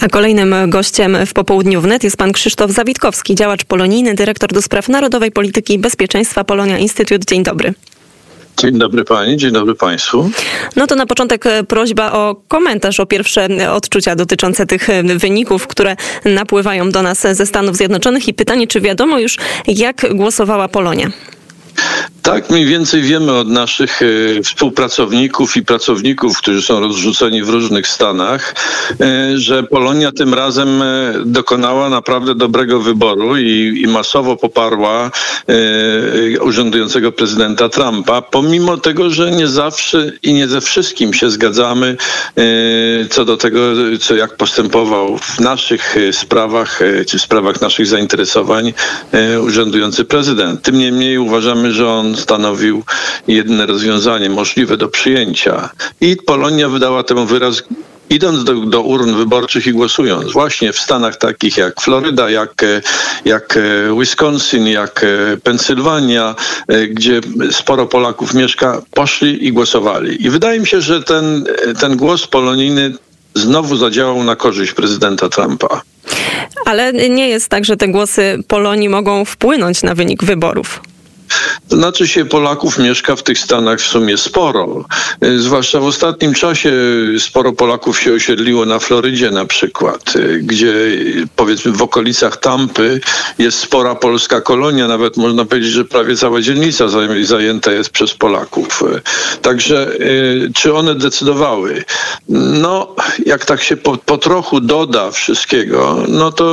A kolejnym gościem w popołudniu wnet jest pan Krzysztof Zawitkowski, działacz polonijny, dyrektor do spraw narodowej polityki i bezpieczeństwa Polonia Instytut. Dzień dobry. Dzień dobry pani, dzień dobry państwu. No to na początek e, prośba o komentarz, o pierwsze e, odczucia dotyczące tych e, wyników, które napływają do nas ze Stanów Zjednoczonych i pytanie, czy wiadomo już, jak głosowała Polonia? Tak, mniej więcej wiemy od naszych e, współpracowników i pracowników, którzy są rozrzuceni w różnych stanach, e, że Polonia tym razem e, dokonała naprawdę dobrego wyboru i, i masowo poparła urzędującego prezydenta Trumpa, pomimo tego, że nie zawsze i nie ze wszystkim się zgadzamy co do tego, co jak postępował w naszych sprawach, czy w sprawach naszych zainteresowań urzędujący prezydent. Tym niemniej uważamy, że on stanowił jedyne rozwiązanie możliwe do przyjęcia. I Polonia wydała temu wyraz idąc do, do, urn wyborczych i głosując, właśnie w stanach takich jak Floryda, jak, jak Wisconsin, jak Pensylwania, gdzie sporo Polaków mieszka, poszli i głosowali. I wydaje mi się, że ten, ten głos polonijny znowu zadziałał na korzyść prezydenta Trumpa. Ale nie jest tak, że te głosy Polonii mogą wpłynąć na wynik wyborów. Znaczy się Polaków mieszka w tych Stanach w sumie sporo. E, zwłaszcza w ostatnim czasie sporo Polaków się osiedliło na Florydzie na przykład, e, gdzie powiedzmy w okolicach Tampy jest spora polska kolonia, nawet można powiedzieć, że prawie cała dzielnica zajęta jest przez Polaków. E, także czy one decydowały? No, jak tak się po, po trochu doda wszystkiego, no to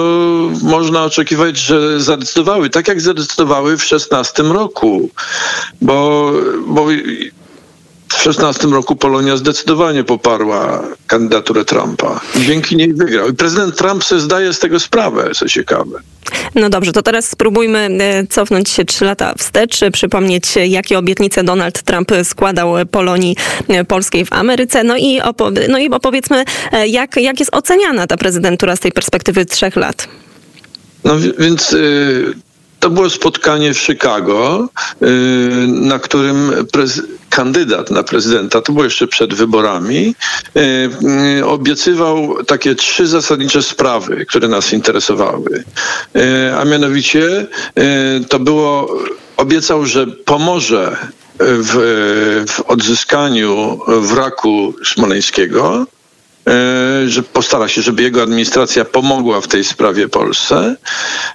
można oczekiwać, że zadecydowały, tak jak zadecydowały w 16 roku bo, bo w 16 roku Polonia zdecydowanie poparła kandydaturę Trumpa. Dzięki niej wygrał. I prezydent Trump sobie zdaje z tego sprawę, co ciekawe. No dobrze, to teraz spróbujmy e, cofnąć się trzy lata wstecz, przypomnieć, jakie obietnice Donald Trump składał Polonii e, polskiej w Ameryce. No i, opowie- no i opowiedzmy, e, jak, jak jest oceniana ta prezydentura z tej perspektywy trzech lat. No więc to było spotkanie w Chicago, y, na którym kandydat na prezydenta, to było jeszcze przed wyborami, y, y, obiecywał takie trzy zasadnicze sprawy, które nas interesowały. A mianowicie to było, obiecał, że pomoże w, w odzyskaniu wraku smoleńskiego, że postara się, żeby jego administracja pomogła w tej sprawie Polsce.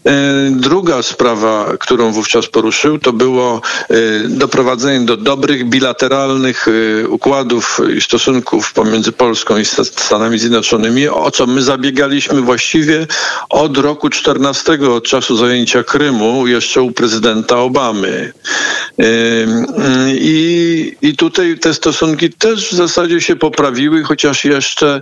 E, druga sprawa, którą wówczas poruszył, to było e, doprowadzenie do dobrych bilateralnych układów i stosunków pomiędzy Polską i Stanami Zjednoczonymi, o co my zabiegaliśmy właściwie od roku 14, od czasu zajęcia Krymu, jeszcze u prezydenta Obamy. I, i tutaj te stosunki też w zasadzie się poprawiły, chociaż jeszcze E,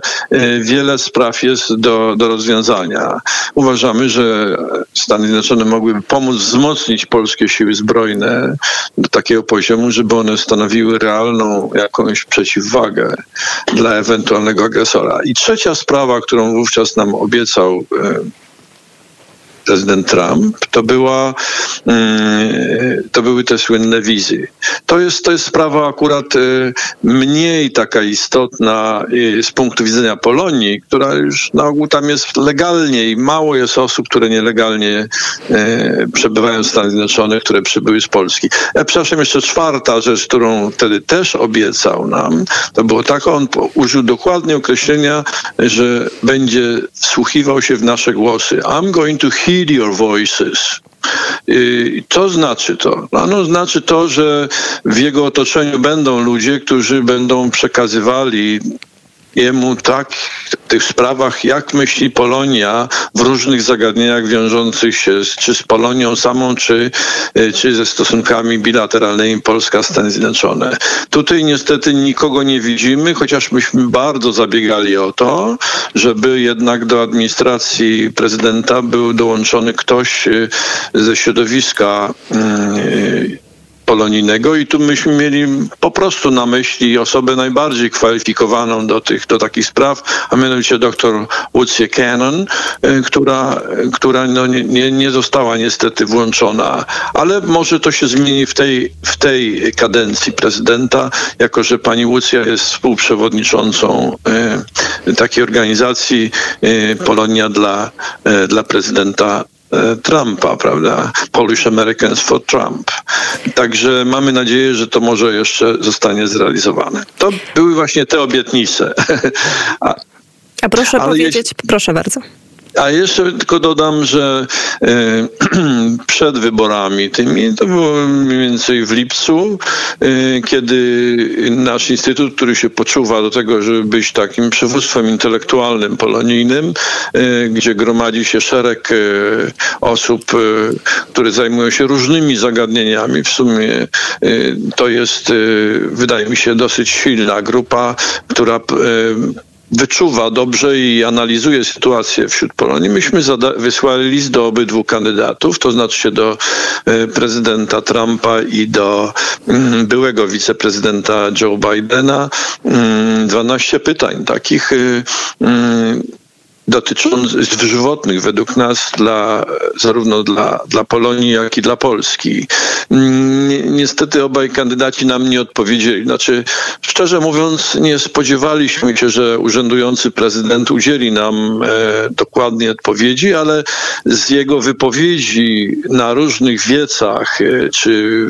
wiele spraw jest do, do rozwiązania. Uważamy, że Stany Zjednoczone mogłyby pomóc wzmocnić polskie siły zbrojne do takiego poziomu, żeby one stanowiły realną jakąś przeciwwagę dla ewentualnego agresora. I trzecia sprawa, którą wówczas nam obiecał e, prezydent Trump, to, była, mm, to były te słynne wizy. To jest, to jest sprawa akurat y, mniej taka istotna y, z punktu widzenia Polonii, która już na ogół tam jest legalnie i mało jest osób, które nielegalnie przebywają w Stanach Zjednoczonych, które przybyły z Polski. Ja, przepraszam, jeszcze czwarta rzecz, którą wtedy też obiecał nam, to było tak, on użył dokładnie określenia, że będzie wsłuchiwał się w nasze głosy. I'm going to hear heed your voices. Co znaczy to? No, znaczy to, że w jego otoczeniu będą ludzie, którzy będą przekazywali jemu tak w tych sprawach, jak myśli Polonia w różnych zagadnieniach wiążących się z, czy z Polonią samą, czy, e, czy ze stosunkami bilateralnymi Polska-Stany Zjednoczone. Tutaj niestety nikogo nie widzimy, chociaż myśmy bardzo zabiegali o to, żeby jednak do administracji prezydenta był dołączony ktoś e, ze środowiska mm, polonijnego i tu myśmy mieli po prostu na myśli osobę najbardziej kwalifikowaną do tych, do takich spraw, a mianowicie dr Lucy Cannon, y, która, która no nie, nie została niestety włączona, ale może to się zmieni w tej, w tej kadencji prezydenta, jako że pani Łucja jest współprzewodniczącą y, takiej organizacji y, Polonia dla, dla prezydenta Trumpa, prawda? Polish Americans for Trump. Także mamy nadzieję, że to może jeszcze zostanie zrealizowane. To były właśnie te obietnice. A, A proszę powiedzieć, jeśli... proszę bardzo. A jeszcze tylko dodam, że e, przed wyborami tymi, to było mniej więcej w lipcu, e, kiedy nasz instytut, który się poczuwa do tego, żeby być takim przywództwem intelektualnym polonijnym, e, gdzie gromadzi się szereg osób, które zajmują się różnymi zagadnieniami. W sumie to jest, wydaje mi się, dosyć silna grupa, która wyczuwa dobrze i analizuje sytuację wśród Polonii. Myśmy wysłali list do obydwu kandydatów, to znaczy się do e, prezydenta Trumpa i do mm, byłego wiceprezydenta Joe Bidena. 12 mm, pytań takich y, mm, dotyczących żywotnych według nas dla, zarówno dla, dla Polonii, jak i dla Polski. Niestety obaj kandydaci nam nie odpowiedzieli. Znaczy, szczerze mówiąc, nie spodziewaliśmy się, że urzędujący prezydent udzieli nam e, dokładnie odpowiedzi, ale z jego wypowiedzi na różnych wiecach, e, czy,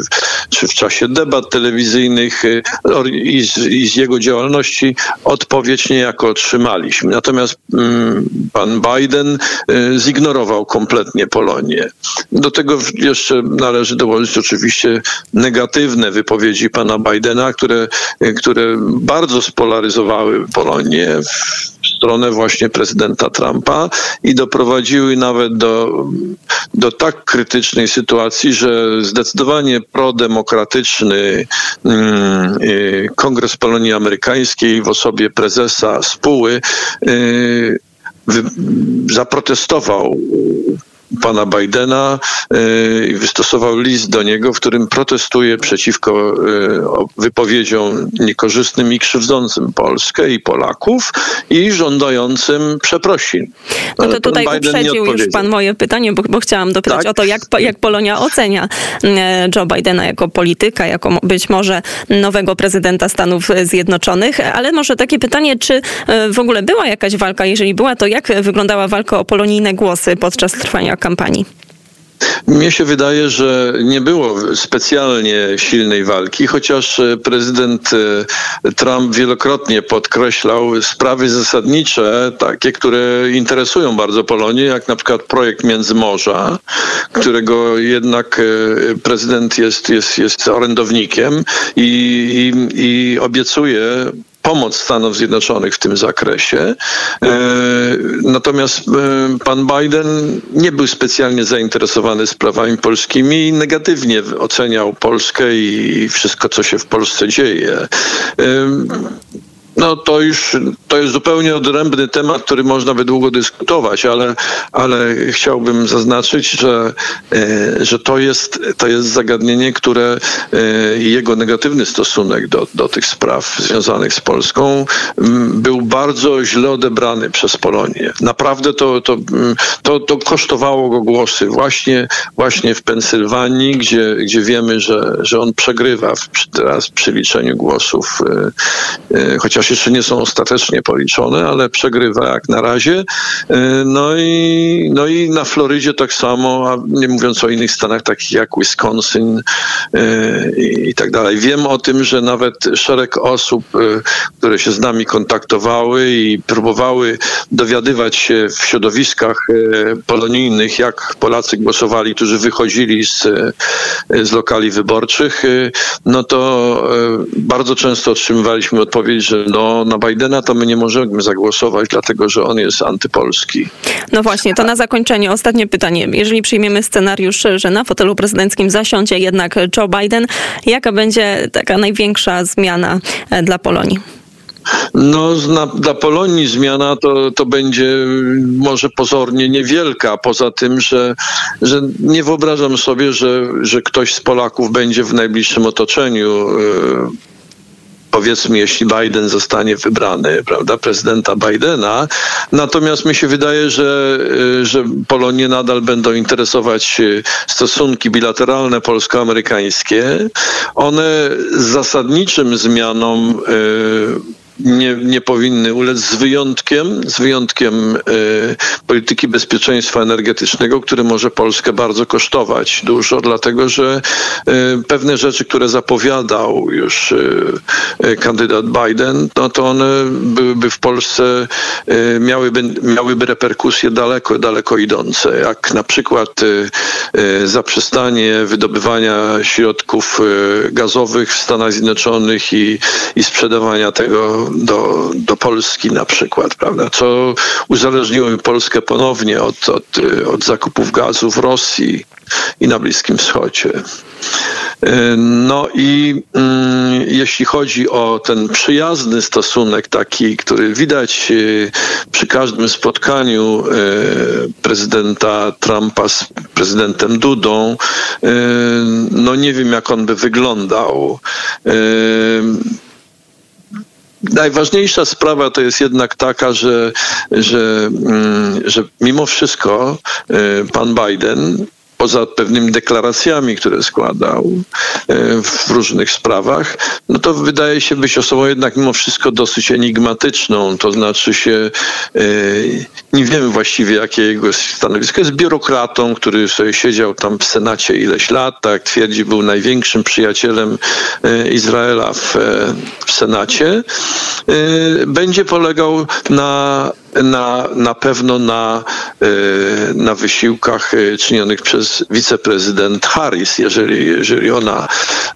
czy w czasie debat telewizyjnych e, i, z, i z jego działalności odpowiedź niejako otrzymaliśmy. Natomiast mm, pan Biden y, zignorował kompletnie Polonię. Do tego jeszcze należy dołożyć oczywiście negatywne wypowiedzi pana Bidena, które, y, które bardzo spolaryzowały Polonię w stronę właśnie prezydenta Trumpa i doprowadziły nawet do, do tak krytycznej sytuacji, że zdecydowanie prodemokratyczny mm, y, Kongres Polonii Amerykańskiej w osobie prezesa Spuły zaprotestował pana Bidena y, i wystosował list do niego, w którym protestuje przeciwko y, wypowiedziom niekorzystnym i krzywdzącym Polskę i Polaków i żądającym przeprosin. No to tutaj uprzedził już pan moje pytanie, bo, bo chciałam dopytać tak? o to, jak, jak Polonia ocenia e, Joe Bidena jako polityka, jako być może nowego prezydenta Stanów Zjednoczonych, ale może takie pytanie, czy w ogóle była jakaś walka? Jeżeli była, to jak wyglądała walka o polonijne głosy podczas trwania kampanii? Mnie się wydaje, że nie było specjalnie silnej walki, chociaż e, prezydent e, Trump wielokrotnie podkreślał sprawy zasadnicze, takie, które interesują bardzo Polonię, jak na przykład projekt Międzymorza, którego jednak e, prezydent jest, jest, jest orędownikiem i, i, i obiecuje pomoc Stanów Zjednoczonych w tym zakresie. E, natomiast e, pan Biden nie był specjalnie zainteresowany sprawami polskimi i negatywnie oceniał Polskę i wszystko, co się w Polsce dzieje. No to już to jest zupełnie odrębny temat, który można by długo dyskutować, ale, ale chciałbym zaznaczyć, że, e, że to, jest, to jest zagadnienie, które e, jego negatywny stosunek do, do tych spraw związanych z Polską był bardzo źle odebrany przez Polonię. Naprawdę to, to, to, to kosztowało go głosy właśnie, właśnie w Pensylwanii, gdzie, gdzie wiemy, że, że on przegrywa w, teraz przy liczeniu głosów, e, chociaż jeszcze nie są ostatecznie policzone, ale przegrywa jak na razie. E, no i, no i na Florydzie tak samo, a nie mówiąc o innych stanach takich jak Wisconsin e, i tak dalej. Wiem o tym, że nawet szereg osób, e, które się z nami kontaktowały i próbowały dowiadywać się w środowiskach polonijnych, jak Polacy głosowali, którzy wychodzili z, z lokali wyborczych, no to bardzo często otrzymywaliśmy odpowiedź, że no, na Bidena to my nie możemy zagłosować, dlatego że on jest antypolski. No właśnie, to na zakończenie ostatnie pytanie. Jeżeli przyjmiemy scenariusz, że na fotelu prezydenckim zasiądzie jednak Joe Biden, jaka będzie taka największa zmiana e, dla Polonii? No, na, dla Polonii zmiana to, to będzie może pozornie niewielka, poza tym, że, że nie wyobrażam sobie, że, że ktoś z Polaków będzie w najbliższym otoczeniu. Powiedzmy, jeśli Biden zostanie wybrany, prawda, prezydenta Bidena. Natomiast mi się wydaje, że, y, że Polonię nadal będą interesować y, stosunki bilateralne polsko-amerykańskie. One zasadniczym zmianom y, nie, nie powinny ulec z wyjątkiem, z wyjątkiem y, polityki bezpieczeństwa energetycznego, który może Polskę bardzo kosztować dużo, dlatego że y, pewne rzeczy, które zapowiadał już y, kandydat Biden, no to one byłyby w Polsce, miałyby, miałyby reperkusje daleko, daleko idące, jak na przykład zaprzestanie wydobywania środków gazowych w Stanach Zjednoczonych i, i sprzedawania tego do, do Polski na przykład, prawda, co uzależniło Polskę ponownie od, od, od zakupów gazu w Rosji i na Bliskim Wschodzie. No i mm, jeśli chodzi o ten przyjazny stosunek, taki, który widać e, przy każdym spotkaniu e, prezydenta Trumpa z prezydentem Dudą, e, no nie wiem, jak on by wyglądał najważniejsza sprawa to jest jednak taka, że, że, mm, że mimo wszystko y, pan Biden poza pewnymi deklaracjami, które składał e, w różnych sprawach, no to wydaje się być osobą jednak mimo wszystko dosyć enigmatyczną. To znaczy się e, nie wiemy właściwie, jakie jego stanowisko. Jest biurokratą, który sobie siedział tam w Senacie ileś lat, tak twierdzi, był największym przyjacielem e, Izraela w, w Senacie. Będzie polegał na na, na pewno na, e, na wysiłkach e, czynionych przez wiceprezydent Harris, jeżeli, jeżeli ona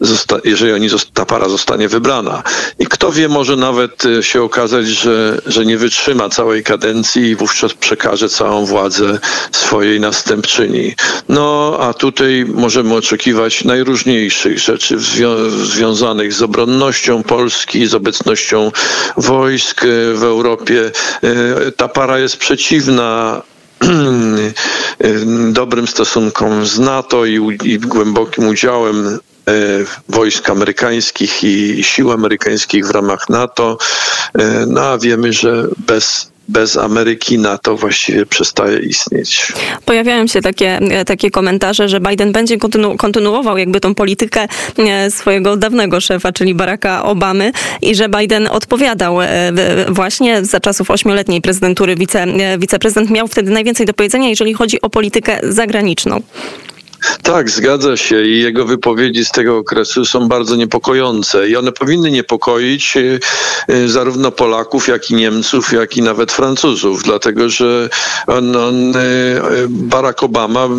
zosta, jeżeli oni, ta para zostanie wybrana. I kto wie, może nawet e, się okazać, że, że nie wytrzyma całej kadencji i wówczas przekaże całą władzę swojej następczyni. No, a tutaj możemy oczekiwać najróżniejszych rzeczy zwią związanych z obronnością Polski, z obecnością wojsk w Europie ta para jest przeciwna dobrym stosunkom z NATO i, i głębokim udziałem e, wojsk amerykańskich i sił amerykańskich w ramach NATO. E, no a wiemy, że bez bez Ameryki NATO właściwie przestaje istnieć. Pojawiają się takie, e, takie komentarze, że Biden będzie kontynu kontynuował jakby tą politykę e, swojego dawnego szefa, czyli Baracka Obamy i że Biden odpowiadał e, właśnie za czasów ośmioletniej prezydentury. Wice, wiceprezydent miał wtedy najwięcej do powiedzenia, jeżeli chodzi o politykę zagraniczną. Tak, zgadza się i jego wypowiedzi z tego okresu są bardzo niepokojące i one powinny niepokoić y, y, zarówno Polaków, jak i Niemców, jak i nawet Francuzów, dlatego że on, on, y, Barack Obama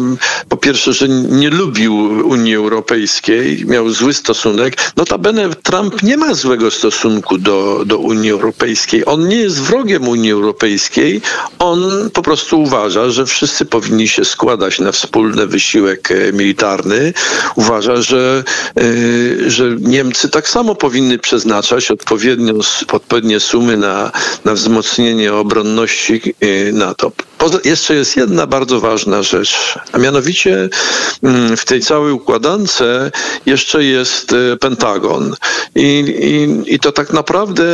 po pierwsze, że nie lubił Unii Europejskiej, miał zły stosunek. Notabene Trump nie ma złego stosunku do, do Unii Europejskiej. On nie jest wrogiem Unii Europejskiej, on po prostu uważa, że wszyscy powinni się składać na wspólny wysiłek militarny uważa, że, e, że Niemcy tak samo powinny przeznaczać odpowiednio, odpowiednie sumy na, na wzmocnienie obronności e, NATO. Jeszcze jest jedna bardzo ważna rzecz, a mianowicie mm, w tej całej układance jeszcze jest e, Pentagon. I, i, i to tak naprawdę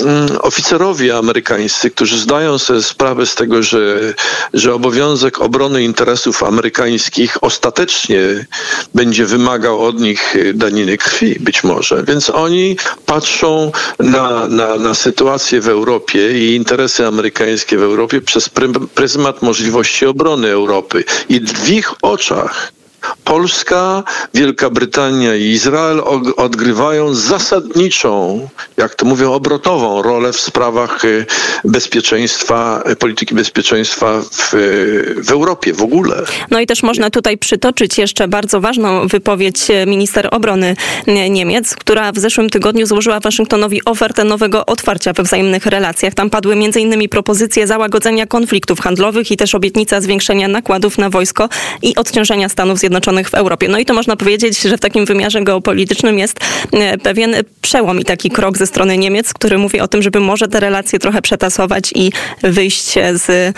mm, oficerowie amerykańscy, którzy zdają sobie sprawę z tego, że, że obowiązek obrony interesów amerykańskich ostatecznie będzie wymagał od nich daniny krwi, być może. Więc oni patrzą na, na, na sytuację w Europie i interesy amerykańskie w Europie przez pryzmat możliwości obrony Europy. I w ich oczach Polska, Wielka Brytania i Izrael odgrywają zasadniczą, jak to mówią, obrotową rolę w sprawach y, bezpieczeństwa, y, polityki bezpieczeństwa w, w Europie w ogóle. No i też można tutaj przytoczyć jeszcze bardzo ważną wypowiedź minister obrony Niemiec, która w zeszłym tygodniu złożyła Waszyngtonowi ofertę nowego otwarcia we wzajemnych relacjach. Tam padły m.in. propozycje załagodzenia konfliktów handlowych i też obietnica zwiększenia nakładów na wojsko i odciążenia Stanów Zjednoczonych Zjednoczonych w Europie. No i to można powiedzieć, że w takim wymiarze geopolitycznym jest pewien przełom i taki krok ze strony Niemiec, który mówi o tym, żeby może te relacje trochę przetasować i wyjść z,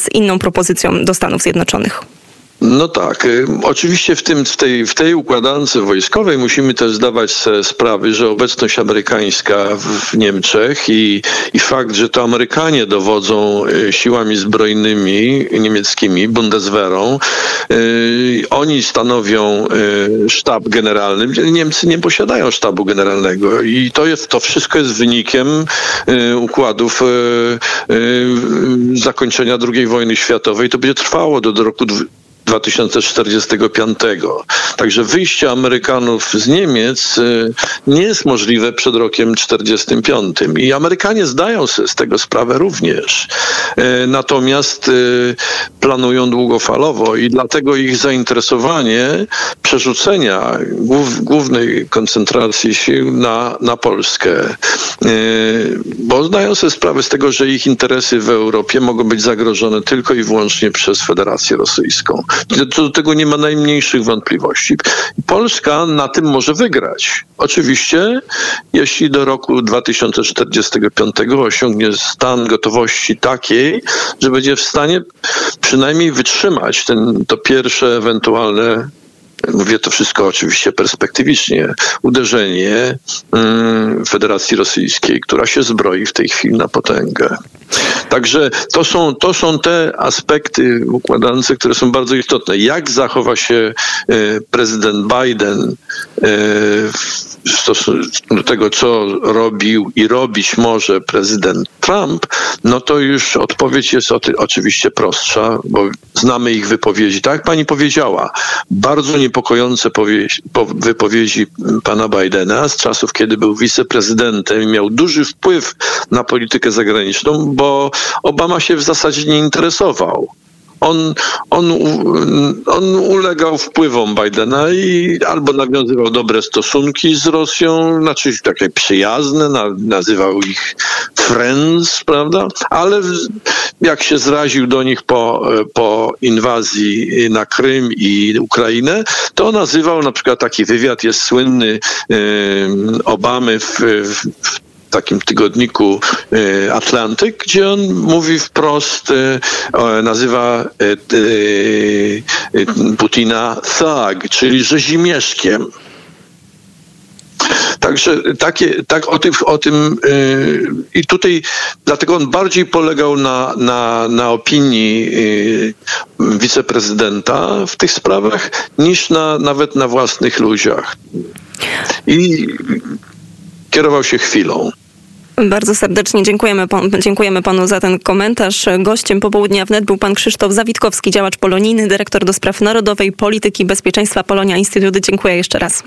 z inną propozycją do Stanów Zjednoczonych. No tak. Y, oczywiście w, tym, w, tej, w tej układance wojskowej musimy też zdawać sobie sprawy, że obecność amerykańska w Niemczech i, i fakt, że to Amerykanie dowodzą y, siłami zbrojnymi niemieckimi, Bundeswehrą, yy, oni stanowią yy, sztab generalny. Niemcy nie posiadają sztabu generalnego i to, jest, to wszystko jest wynikiem yy, układów zakończenia II wojny światowej. To będzie trwało do, do roku 2045. Także wyjście Amerykanów z Niemiec y, nie jest możliwe przed rokiem 45. I Amerykanie zdają sobie z tego sprawę również. Y, natomiast y, planują długofalowo i dlatego ich zainteresowanie przerzucenia głównej koncentracji sił na, na Polskę. Bo zdają sobie sprawę z tego, że ich interesy w Europie mogą być zagrożone tylko i wyłącznie przez Federację Rosyjską. Co do tego nie ma najmniejszych wątpliwości. Polska na tym może wygrać. Oczywiście, jeśli do roku 2045 osiągnie stan gotowości takiej, że będzie w stanie przynajmniej wytrzymać ten, to pierwsze ewentualne mówię to wszystko oczywiście perspektywicznie, uderzenie mm, Federacji Rosyjskiej, która się zbroi w tej chwili na potęgę. Także to są, to są te aspekty układance, które są bardzo istotne. Jak zachowa się e, prezydent Biden e, w stosunku do tego, co robił i robić może prezydent Trump, no to już odpowiedź jest oczywiście prostsza, bo znamy ich wypowiedzi. Tak jak pani powiedziała, bardzo niepokojące wypowiedzi pana Bidena z czasów, kiedy był wiceprezydentem i miał duży wpływ na politykę zagraniczną, bo Obama się w zasadzie nie interesował on, on, on ulegał wpływom Bidena i albo nawiązywał dobre stosunki z Rosją, znaczy takie przyjazne, nazywał ich friends, prawda? Ale jak się zraził do nich po, po inwazji na Krym i Ukrainę, to nazywał na przykład taki wywiad jest słynny Obamy w, w takim tygodniku e, Atlantyk, gdzie on mówi wprost, e, nazywa e, Putina thug, czyli rzezimieszkiem. Także takie, tak o tym, o tym yy, i tutaj dlatego on bardziej polegał na, na, na opinii yy, wiceprezydenta w tych sprawach niż na, nawet na własnych ludziach. I kierował się chwilą. Bardzo serdecznie dziękujemy, dziękujemy panu za ten komentarz. Gościem popołudnia wnet był pan Krzysztof Zawitkowski, działacz polonijny, dyrektor do spraw narodowej polityki bezpieczeństwa Polonia Instytuty. Dziękuję jeszcze raz.